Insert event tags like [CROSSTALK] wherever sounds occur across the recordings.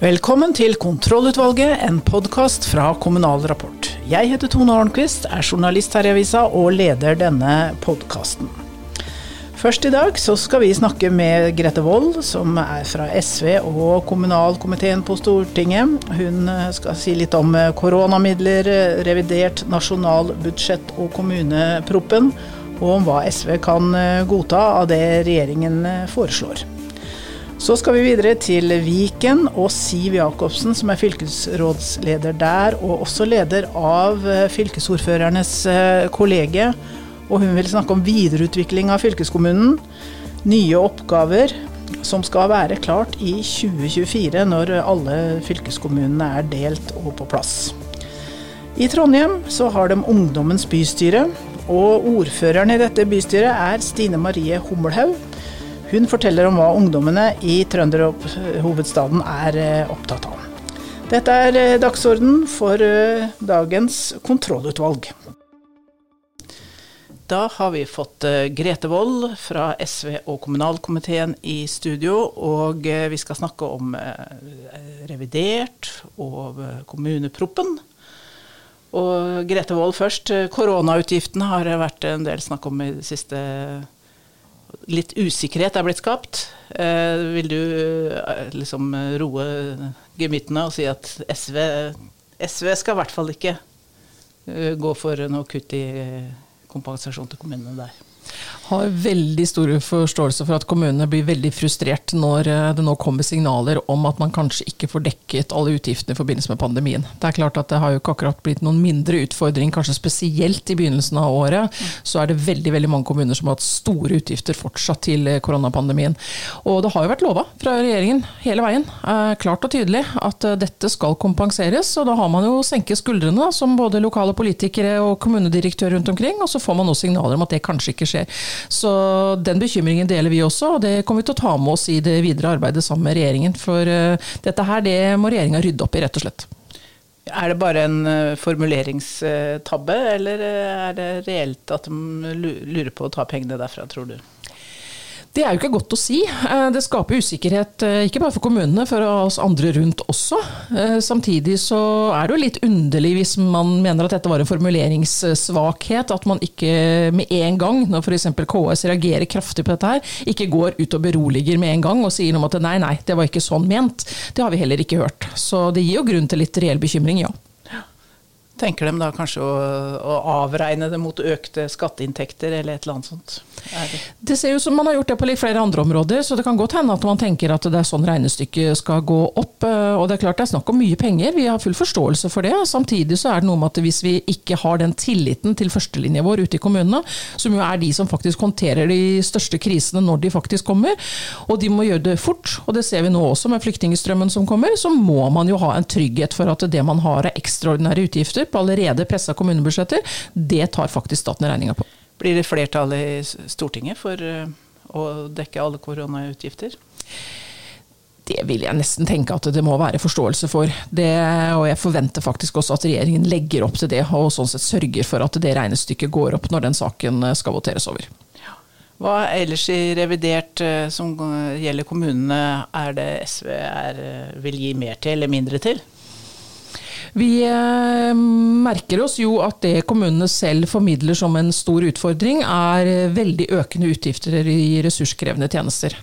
Velkommen til Kontrollutvalget, en podkast fra Kommunal Rapport. Jeg heter Tone Arnquist, er journalist her i avisa og leder denne podkasten. Først i dag så skal vi snakke med Grete Wold, som er fra SV og kommunalkomiteen på Stortinget. Hun skal si litt om koronamidler, revidert nasjonalbudsjett og kommuneproppen, og om hva SV kan godta av det regjeringen foreslår. Så skal vi videre til Viken og Siv Jacobsen, som er fylkesrådsleder der, og også leder av eh, fylkesordførernes eh, kollege. Og hun vil snakke om videreutvikling av fylkeskommunen. Nye oppgaver som skal være klart i 2024, når alle fylkeskommunene er delt og på plass. I Trondheim så har de Ungdommens bystyre, og ordføreren i dette bystyret er Stine Marie Hummelhaug. Hun forteller om hva ungdommene i trønderhovedstaden er eh, opptatt av. Dette er eh, dagsorden for eh, dagens kontrollutvalg. Da har vi fått Grete Wold fra SV og kommunalkomiteen i studio. Og vi skal snakke om revidert og kommuneproppen. Og Grete Wold først. Koronautgiftene har vært en del snakk om i det siste litt usikkerhet er blitt skapt. Eh, vil du eh, liksom roe gemyttene og si at SV, SV skal i hvert fall ikke eh, gå for noe kutt i kompensasjon til kommunene der? Har veldig stor forståelse for at kommunene blir veldig frustrert når eh, det nå kommer signaler om at man kanskje ikke får dekket alle utgiftene i forbindelse med pandemien. Det er klart at det har jo ikke akkurat blitt noen mindre utfordring, kanskje spesielt i begynnelsen av året. Så er det veldig veldig mange kommuner som har hatt store utgifter fortsatt til eh, koronapandemien. Og det har jo vært lova fra regjeringen hele veien, eh, klart og tydelig, at dette skal kompenseres. Og da har man jo senket skuldrene som både lokale politikere og kommunedirektører rundt omkring, og så får man nå signaler om at det kanskje ikke skjer. Så den bekymringen deler vi også, og det kommer vi til å ta med oss i det videre arbeidet sammen med regjeringen. For uh, dette her, det må regjeringa rydde opp i, rett og slett. Er det bare en uh, formuleringstabbe, eller er det reelt at de lurer på å ta pengene derfra, tror du? Det er jo ikke godt å si. Eh, det skaper usikkerhet eh, ikke bare for kommunene, for oss andre rundt også. Eh, samtidig så er det jo litt underlig hvis man mener at dette var en formuleringssvakhet, at man ikke med en gang, når f.eks. KS reagerer kraftig på dette her, ikke går ut og beroliger med en gang og sier noe om at nei, nei, det var ikke sånn ment. Det har vi heller ikke hørt. Så det gir jo grunn til litt reell bekymring, ja. Tenker de da kanskje å, å, avregne det mot økte skatteinntekter eller et eller annet sånt? Det? det? ser ut som man har gjort det på litt flere andre områder, så det kan godt hende at man tenker at det er sånn regnestykket skal gå opp. Eh, og det er klart det er snakk om mye penger, vi har full forståelse for det. Samtidig så er det noe med at hvis vi ikke har den tilliten til førstelinja vår ute i kommunene, som jo er de som faktisk håndterer de største krisene når de faktisk kommer, og de må gjøre det fort, og det ser vi nå også med flyktningstrømmen som kommer, så må man jo ha en trygghet for at det man har av ekstraordinære utgifter på allerede pressa kommunebudsjetter, det tar faktisk staten regninga på. Blir det flertall i Stortinget for eh, å dekke alle koronautgifter? Det vil jeg nesten tenke at det må være forståelse for. Det, og jeg forventer faktisk også at regjeringen legger opp til det, og sånn sett sørger for at det regnestykket går opp når den saken eh, skal voteres over. Hva ellers i revidert eh, som gjelder kommunene, er det SV er, vil gi mer til eller mindre til? Vi eh, merker oss jo at det kommunene selv formidler som en stor utfordring, er veldig økende utgifter i ressurskrevende tjenester.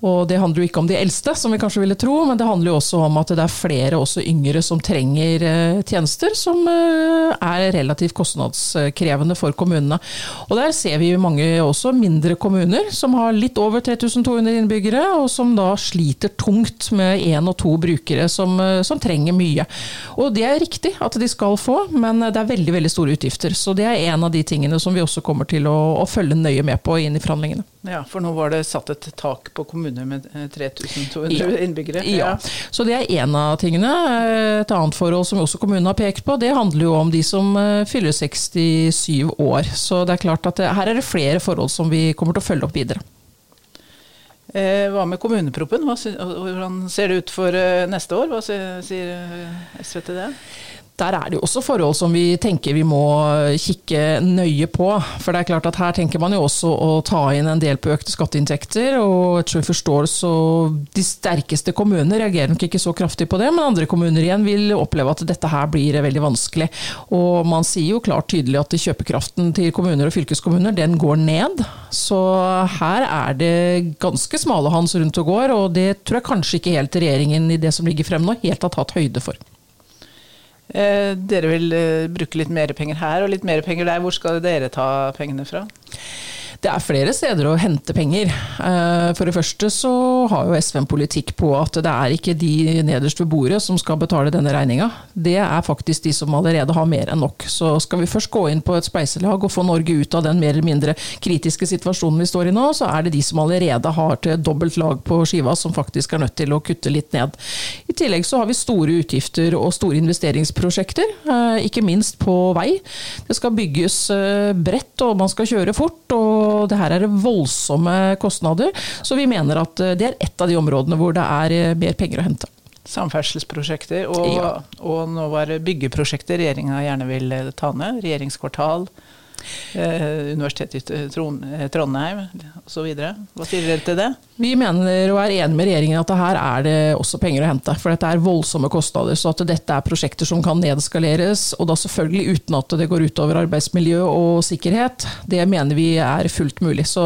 Og det handler jo ikke om de eldste, som vi kanskje ville tro, men det handler jo også om at det er flere også yngre som trenger eh, tjenester som eh, er relativt kostnadskrevende for kommunene. Og der ser vi mange også mindre kommuner som har litt over 3200 innbyggere, og som da sliter tungt med én og to brukere som, eh, som, trenger mye. Og det er riktig at de skal få, men det er veldig, veldig store utgifter. Så det er en av de tingene som vi også kommer til å, å følge nøye med på inn i forhandlingene. Ja, for nå var det satt et tak på kommuner med 3200 ja. innbyggere. Ja. ja. Så det er én av tingene. Et annet forhold som også kommunen har pekt på, det handler jo om de som eh, fyller 67 år. Så det er klart at det, her er det flere forhold som vi kommer til å følge opp videre. Eh, hva med kommuneproppen? Hvordan ser det ut for eh, neste år? Hva sier SV til det? Der er det jo også forhold som vi tenker vi må kikke nøye på. For det er klart at her tenker man jo også å ta inn en del på økte skatteinntekter. Og jeg tror jeg forstår så de sterkeste kommunene reagerer nok ikke så kraftig på det, men andre kommuner igjen vil oppleve at dette her blir veldig vanskelig. Og man sier jo klart tydelig at kjøpekraften til kommuner og fylkeskommuner den går ned. Så her er det ganske smale hans rundt og går, og det tror jeg kanskje ikke helt regjeringen i det som ligger frem nå, helt har tatt høyde for. Eh, dere vil eh, bruke litt mer penger her og litt mer penger der. Hvor skal dere ta pengene fra? Det er flere steder å hente penger. Eh, for det første så har jo SV en politikk på at det er ikke de nederst ved bordet som skal betale denne regninga. Det er faktisk de som allerede har mer enn nok. Så skal vi først gå inn på et spleiselag og få Norge ut av den mer eller mindre kritiske situasjonen vi står i nå, så er det de som allerede har til dobbelt lag på skiva som faktisk er nødt til å kutte litt ned. I tillegg så har vi store utgifter og store investeringsprosjekter, eh, ikke minst på vei. Det skal bygges eh, bredt og man skal kjøre fort. og og det her er voldsomme kostnader. Så vi mener at eh, det er et av de områdene hvor det er eh, mer penger å hente. Samferdselsprosjekter, og, ja. og nå var det byggeprosjekter regjeringa gjerne vil eh, ta ned. Regjeringskvartal. Eh, Universitetet i Trondheim osv. Hva sier dere til det? Vi mener og er enig med regjeringen at her er det også penger å hente. For dette er voldsomme kostnader. Så at dette er prosjekter som kan nedskaleres, og da selvfølgelig uten at det går utover arbeidsmiljø og sikkerhet, det mener vi er fullt mulig. Så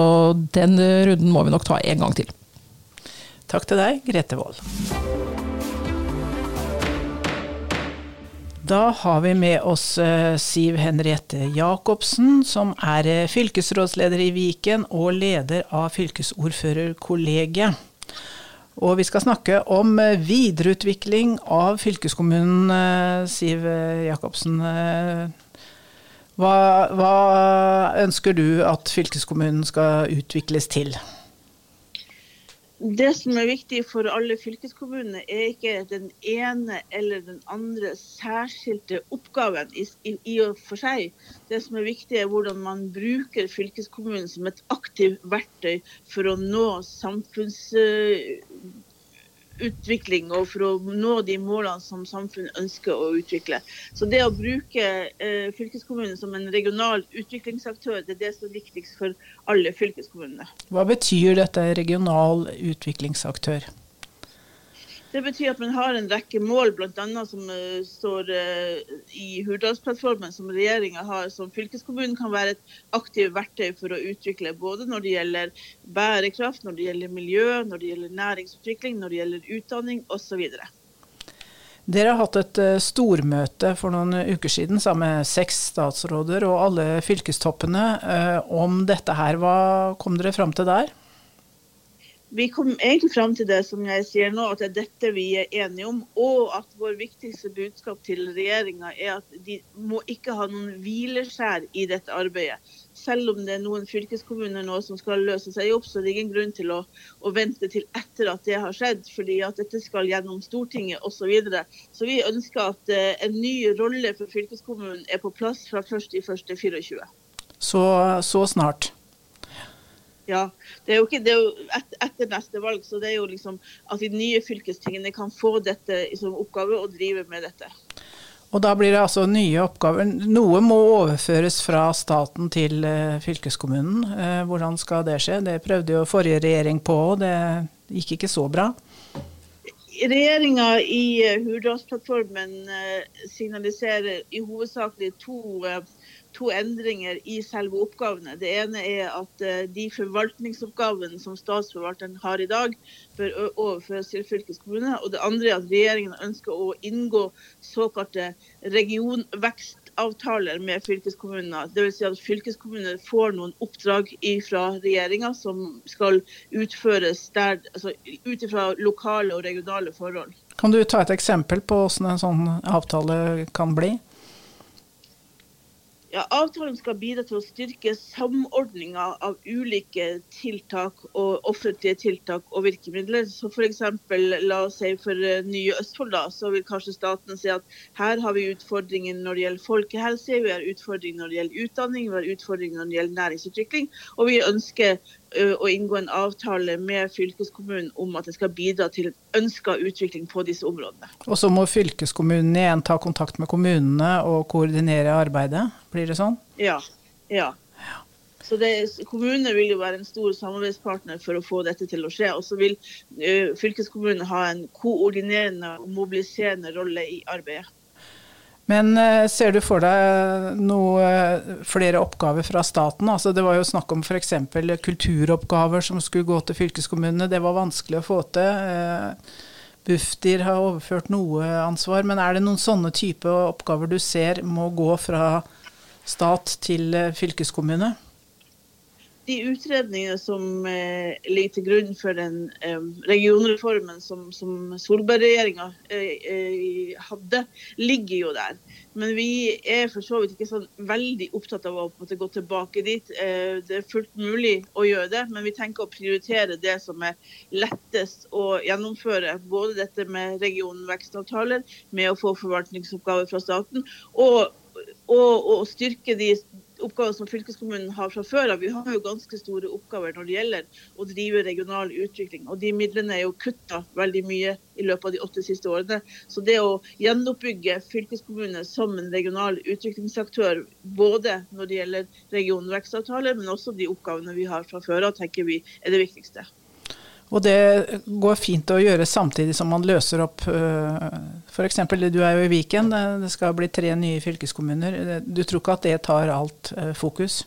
den runden må vi nok ta en gang til. Takk til deg, Grete Wold. Da har vi med oss eh, Siv Henriette Jacobsen, som er eh, fylkesrådsleder i Viken og leder av fylkesordførerkollegiet. Og vi skal snakke om eh, videreutvikling av fylkeskommunen, Siv Jacobsen. Hva, hva ønsker du at fylkeskommunen skal utvikles til? Det som er viktig for alle fylkeskommunene, er ikke den ene eller den andre særskilte oppgaven i, i, og for seg. Det som er viktig, er hvordan man bruker fylkeskommunen som et aktivt verktøy for å nå samfunns utvikling og for å nå de målene som samfunnet ønsker å utvikle. Så det å bruke eh, fylkeskommunen som en regional utviklingsaktør, det er det som er viktigst for alle fylkeskommunene. Hva betyr dette regional utviklingsaktør? Det betyr at man har en rekke mål, bl.a. som uh, står uh, i Hurdalsplattformen, som regjeringa har, som fylkeskommunen kan være et aktivt verktøy for å utvikle. Både når det gjelder bærekraft, når det gjelder miljø, når det gjelder næringsutvikling, når det gjelder utdanning osv. Dere har hatt et uh, stormøte for noen uker siden sammen med seks statsråder og alle fylkestoppene om dette her. Hva kom dere fram til der? Vi kom egentlig fram til det som jeg sier nå, at det er dette vi er enige om. Og at vår viktigste budskap til regjeringa er at de må ikke ha noen hvileskjær i dette arbeidet. Selv om det er noen fylkeskommuner nå som skal løse seg opp, så er det ingen grunn til å, å vente til etter at det har skjedd, fordi at dette skal gjennom Stortinget osv. Så, videre. så vi ønsker at uh, en ny rolle for fylkeskommunen er på plass fra 1.1.24. Så, så snart? Ja, det er jo ikke det er jo et, etter neste valg, så det er jo liksom at de nye fylkestingene kan få dette som oppgave og drive med dette. Og da blir det altså nye oppgaver. Noe må overføres fra staten til eh, fylkeskommunen. Eh, hvordan skal det skje? Det prøvde jo forrige regjering på, og det gikk ikke så bra. Regjeringa i eh, Hurdalsplattformen signaliserer i hovedsakelig to to endringer i selve oppgavene. Det ene er at eh, de forvaltningsoppgavene som statsforvalteren har i dag, bør overføres til fylkeskommunene. Og det andre er at regjeringen ønsker å inngå såkalte regionvekstavtaler med fylkeskommunene. Dvs. Si at fylkeskommunene får noen oppdrag fra regjeringa som skal utføres der, altså ut ifra lokale og regionale forhold. Kan du ta et eksempel på hvordan en sånn avtale kan bli? Ja, Avtalen skal bidra til å styrke samordninga av ulike tiltak og offentlige tiltak og virkemidler. Så F.eks. la oss si for eh, nye Østfold, da, så vil kanskje staten si at her har vi utfordringer når det gjelder folkehelse, vi har utfordringer når det gjelder utdanning, vi har utfordringer når det gjelder næringsutvikling. Og vi ønsker å inngå en avtale med fylkeskommunen om at det skal bidra til ønska utvikling på disse områdene. Og så må fylkeskommunen igjen ta kontakt med kommunene og koordinere arbeidet, blir det sånn? Ja. ja. Så det, Kommunene vil jo være en stor samarbeidspartner for å få dette til å skje. Og så vil ø, fylkeskommunen ha en koordinerende og mobiliserende rolle i arbeidet. Men uh, ser du for deg noe uh, flere oppgaver fra staten? Altså, det var jo snakk om f.eks. kulturoppgaver som skulle gå til fylkeskommunene. Det var vanskelig å få til. Bufdir har overført noe ansvar, men er det noen sånne type oppgaver du ser må gå fra stat til fylkeskommune? De utredningene som eh, ligger til grunn for den eh, regionreformen som, som Solberg-regjeringa eh, eh, hadde, ligger jo der. Men vi er for så vidt ikke sånn veldig opptatt av å gå tilbake dit. Eh, det er fullt mulig å gjøre det, men vi tenker å prioritere det som er lettest å gjennomføre. Både dette med regionvekstavtaler, med å få forvaltningsoppgaver fra staten, og, og styrke de oppgaver som fylkeskommunen har fra før av. Vi har jo ganske store oppgaver når det gjelder å drive regional utvikling. Og de midlene er jo kutta veldig mye i løpet av de åtte siste årene. Så det å gjenoppbygge fylkeskommunene som en regional utviklingsaktør, både når det gjelder regionvekstavtaler, men også de oppgavene vi har fra før av, tenker vi er det viktigste. Og det går fint å gjøre samtidig som man løser opp eh, F.eks. du er jo i Viken, det skal bli tre nye fylkeskommuner. Du tror ikke at det tar alt eh, fokus?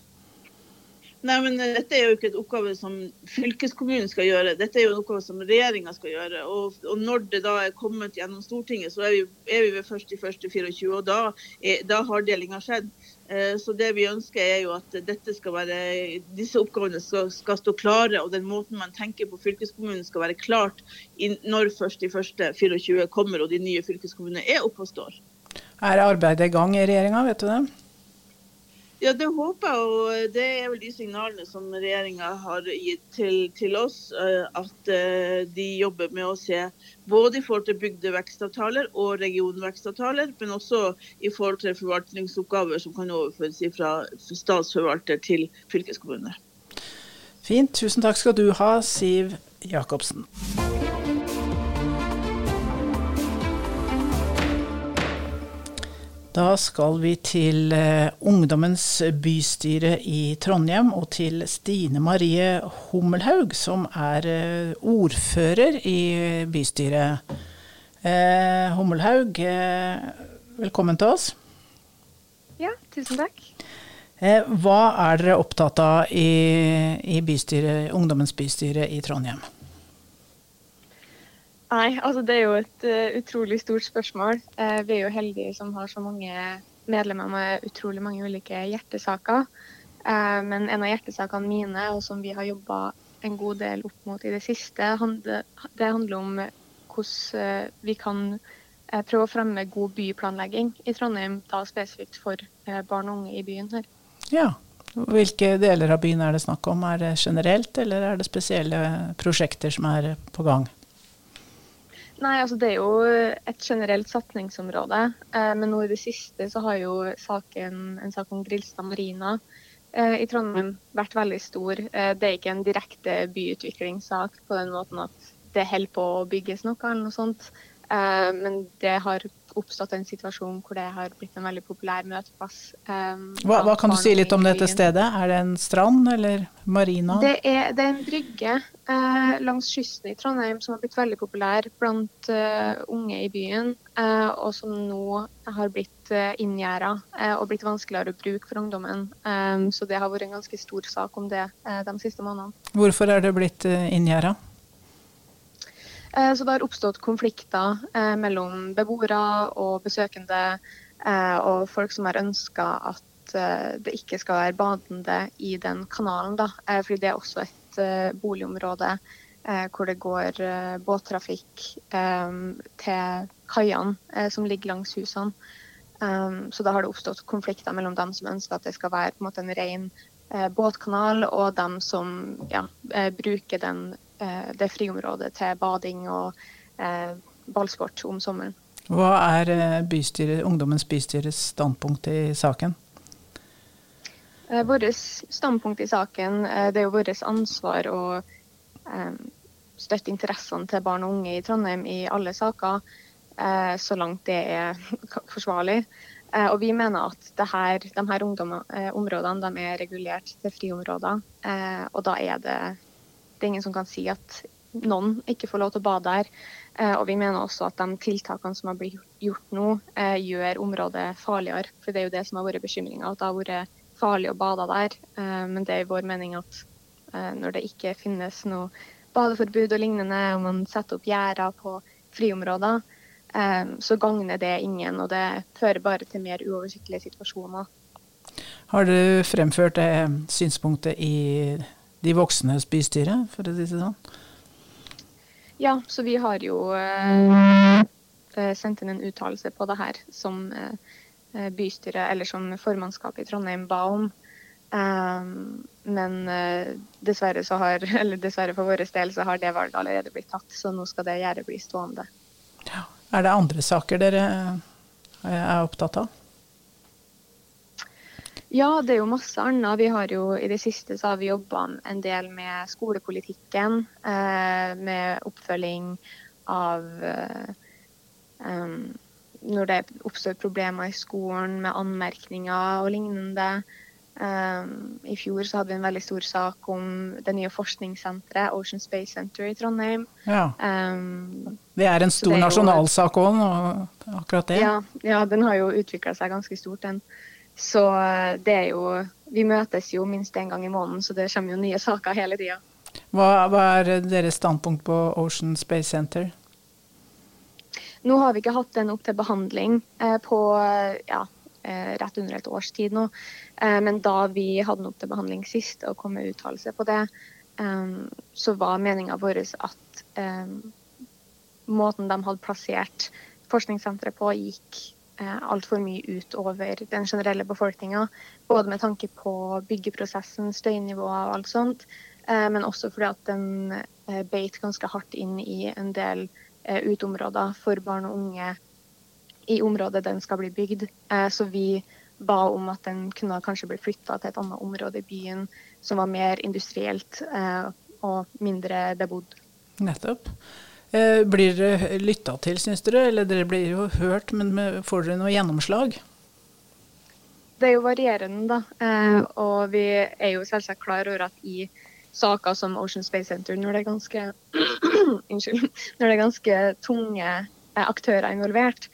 Nei, men eh, Dette er jo ikke et oppgave som fylkeskommunen skal gjøre, dette er jo en oppgave som regjeringa skal gjøre. Og, og, Når det da er kommet gjennom Stortinget, så er vi, er vi ved 1.1.24, og da, er, da har delinga skjedd. Eh, så det vi ønsker er jo at være, disse oppgavene skal, skal, stå klare, og den måten man tenker på fylkeskommunen skal være klart når først de første 24 kommer og de nye fylkeskommunene er oppe og står. Er arbeidet i gang i regjeringa, vet du det? Ja, det håper jeg, og det er vel de signalene som regjeringa har gitt til, til, oss. Eh, at eh, de jobber med å se både i forhold til bygdevekstavtaler og regionvekstavtaler, men også i forhold til forvaltningsoppgaver som kan overføres fra statsforvalter til fylkeskommune. Fint. Tusen takk skal du ha, Siv Jacobsen. Da skal vi til uh, Ungdommens bystyre i Trondheim og til Stine Marie Hummelhaug, som er uh, ordfører i bystyret. Uh, Hummelhaug, velkommen til oss. Ja, tusen takk. hva er dere opptatt av i, i bystyret, Ungdommens bystyre i Trondheim? Nei, altså det er jo et uh, utrolig stort spørsmål. Uh, vi er jo heldige som har så mange medlemmer med utrolig mange ulike hjertesaker. Uh, men en av hjertesakene mine, og som vi har jobba en god del opp mot i det siste, handler, det handler om hvordan vi kan prøve å fremme god byplanlegging i Trondheim, da spesifikt for barn og unge i byen her. Ja, Hvilke deler av byen er det snakk om? Er det generelt, eller er det spesielle prosjekter som er på gang? Nei, altså Det er jo et generelt satsingsområde. Eh, men nå i det siste så har jo saken, en sak om Grilstad marina eh, i Trondheim vært veldig stor. Eh, det er ikke en direkte byutviklingssak på den måten at det holder på å bygges noe eller noe sånt. Eh, men det har oppstått en situasjon hvor det har blitt en veldig populær møteplass. Um, hva, hva, kan du si litt om dette stedet? Er det en strand eller marina? Det er, det er en brygge uh, langs kysten i Trondheim som har blitt veldig populær blant eh, unge i byen, eh, og som nå har blitt eh, inngjerda og blitt vanskeligere å bruke for ungdommen. Um, så det har vært en ganske stor sak om det de siste månedene. Hvorfor er det blitt eh, inngjerda? Eh, så det har oppstått konflikter eh, mellom beboere og besøkende eh, og folk som har ønska at det ikke skal være badende i den kanalen. Da. Fordi det er også et boligområde hvor det går båttrafikk til kaiene som ligger langs husene. Så da har det oppstått konflikter mellom dem som ønsker at det skal være en, en ren båtkanal, og dem som ja, bruker den Eh, det friområdet til bading og eh, ballsport om sommeren. Hva er eh, bystyre, ungdommens bystyres standpunkt i saken? Vårt standpunkt i saken det er jo vårt ansvar å støtte interessene til barn og unge i Trondheim i alle saker, så langt det er [LAUGHS] forsvarlig. Eh, og vi mener at her, de her eh, områdene de er regulert til friområder. Eh, og da er det, det er ingen som kan si at noen ikke får lov til å bade der. Og vi mener også at de tiltakene som har blitt gjort nå, gjør området farligere. For det er jo det som har vært bekymringa, at det har vært farlig å bade der. Men det er vår mening at når det ikke finnes noe badeforbud og lignende, og man setter opp gjerder på friområder, Ehm, så gagner det ingen, og det fører bare til mer uoversiktlige situasjoner. Har du fremført det synspunktet i de voksnes bystyre, for å si det sånn? Ja, så vi har jo eh, eh sendt inn en uttalelse på det her som eh, bystyret, eller som formannskapet i Trondheim ba om. Um, men dessverre, så har, [LAUGHS] eller dessverre, for vår del så har det valget allerede blitt tatt, så nå skal det gjerdet bli stående. Er det andre saker dere eh, er opptatt av? Ja, det er jo masse annet. Vi har jo, I det siste så har vi jobba en del med skolepolitikken. Eh, med oppfølging av eh, um, Når det oppstår problemer i skolen med anmerkninger og lignende. Um, I fjor så hadde vi en veldig stor sak om det nye forskningssenteret, Ocean Space Center i Trondheim. Ja. Um, det er en stor nasjonalsak òg, akkurat det? Ja, ja, den har jo utvikla seg ganske stort, den. Så eh, det er jo Vi møtes jo minst én gang i måneden, så det kommer jo nye saker hele tida. Hva, hva, er deres standpunkt på Ocean Space Center? Nå har vi ikke hatt den opp til behandling eh, på ja, Eh, rett under et års tid nå. Eh, men da vi hadde den opp til behandling sist og kom med uttalelse på det, eh, så var meninga vår at måten de hadde plassert forskningssenteret på, gikk altfor mye utover den generelle befolkninga. Både med tanke på byggeprosessen, støynivået og alt sånt, men også fordi at den beit ganske hardt inn i en del uteområder for barn og unge i området den skal bli bygd. Eh, så vi ba om at den kunne kanskje bli flytta til et annet område i byen som var mer industrielt eh, og mindre bebodd. Nettopp. Eh, blir dere lytta til, syns dere? Eller dere blir jo hørt, men får dere noe gjennomslag? Det er jo varierende, da. Og vi er jo selvsagt klar over at i saker som Ocean Space Center, når det er ganske, [CLEARS THROAT] unnskyld, når det er ganske tunge aktører involvert,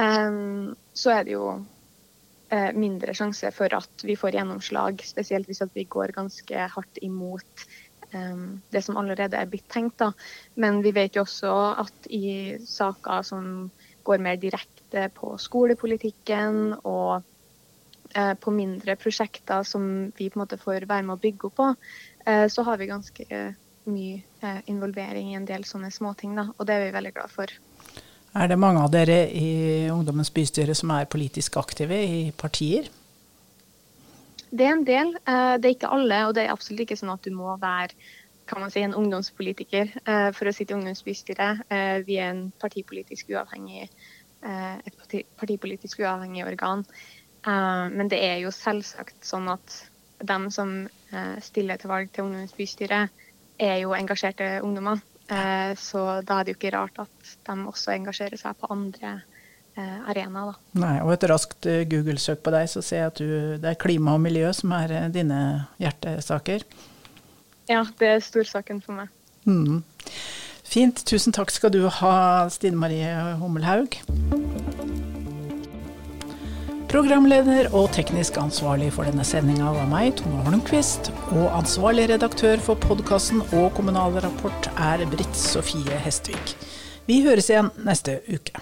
så er det jo eh, mindre sjanse for at vi får gjennomslag, spesielt hvis vi går ganske hardt imot det som allerede er blitt tenkt. Da. Men vi vet jo også at i saker som går mer direkte på skolepolitikken og eh, på mindre prosjekter som vi på en måte får være med å bygge opp på, eh, så har vi ganske mye involvering i en del sånne småting. Og det er vi veldig glad for. Er det mange av dere i Ungdommens bystyre som er politisk aktive i partier? Det er en del. Eh, det er ikke alle, og det er absolutt ikke sånn at du må være kan man si, en ungdomspolitiker eh, for å sitte i ungdomsbystyret. Eh, vi er en partipolitisk uavhengig, et partipolitisk uavhengig organ. Men det er jo selvsagt sånn at dem som stiller til valg til ungdomsbystyret, er jo engasjerte ungdommer. Eh, så da er det jo ikke rart at de også engasjerer seg på andre eh, arenaer. Nei, og et raskt eh, Google-søk på deg, så ser jeg at du, det er klima og miljø som er dine hjertesaker. Ja, det er storsaken for meg. Mm. Fint. Tusen takk skal du ha, Stine Marie Hummelhaug. Programleder og teknisk ansvarlig for denne sendinga var meg, Tone Holmquist. Og ansvarlig redaktør for podkasten og Kommunal Rapport er Britt Sofie Hestvik. Vi høres igjen neste uke.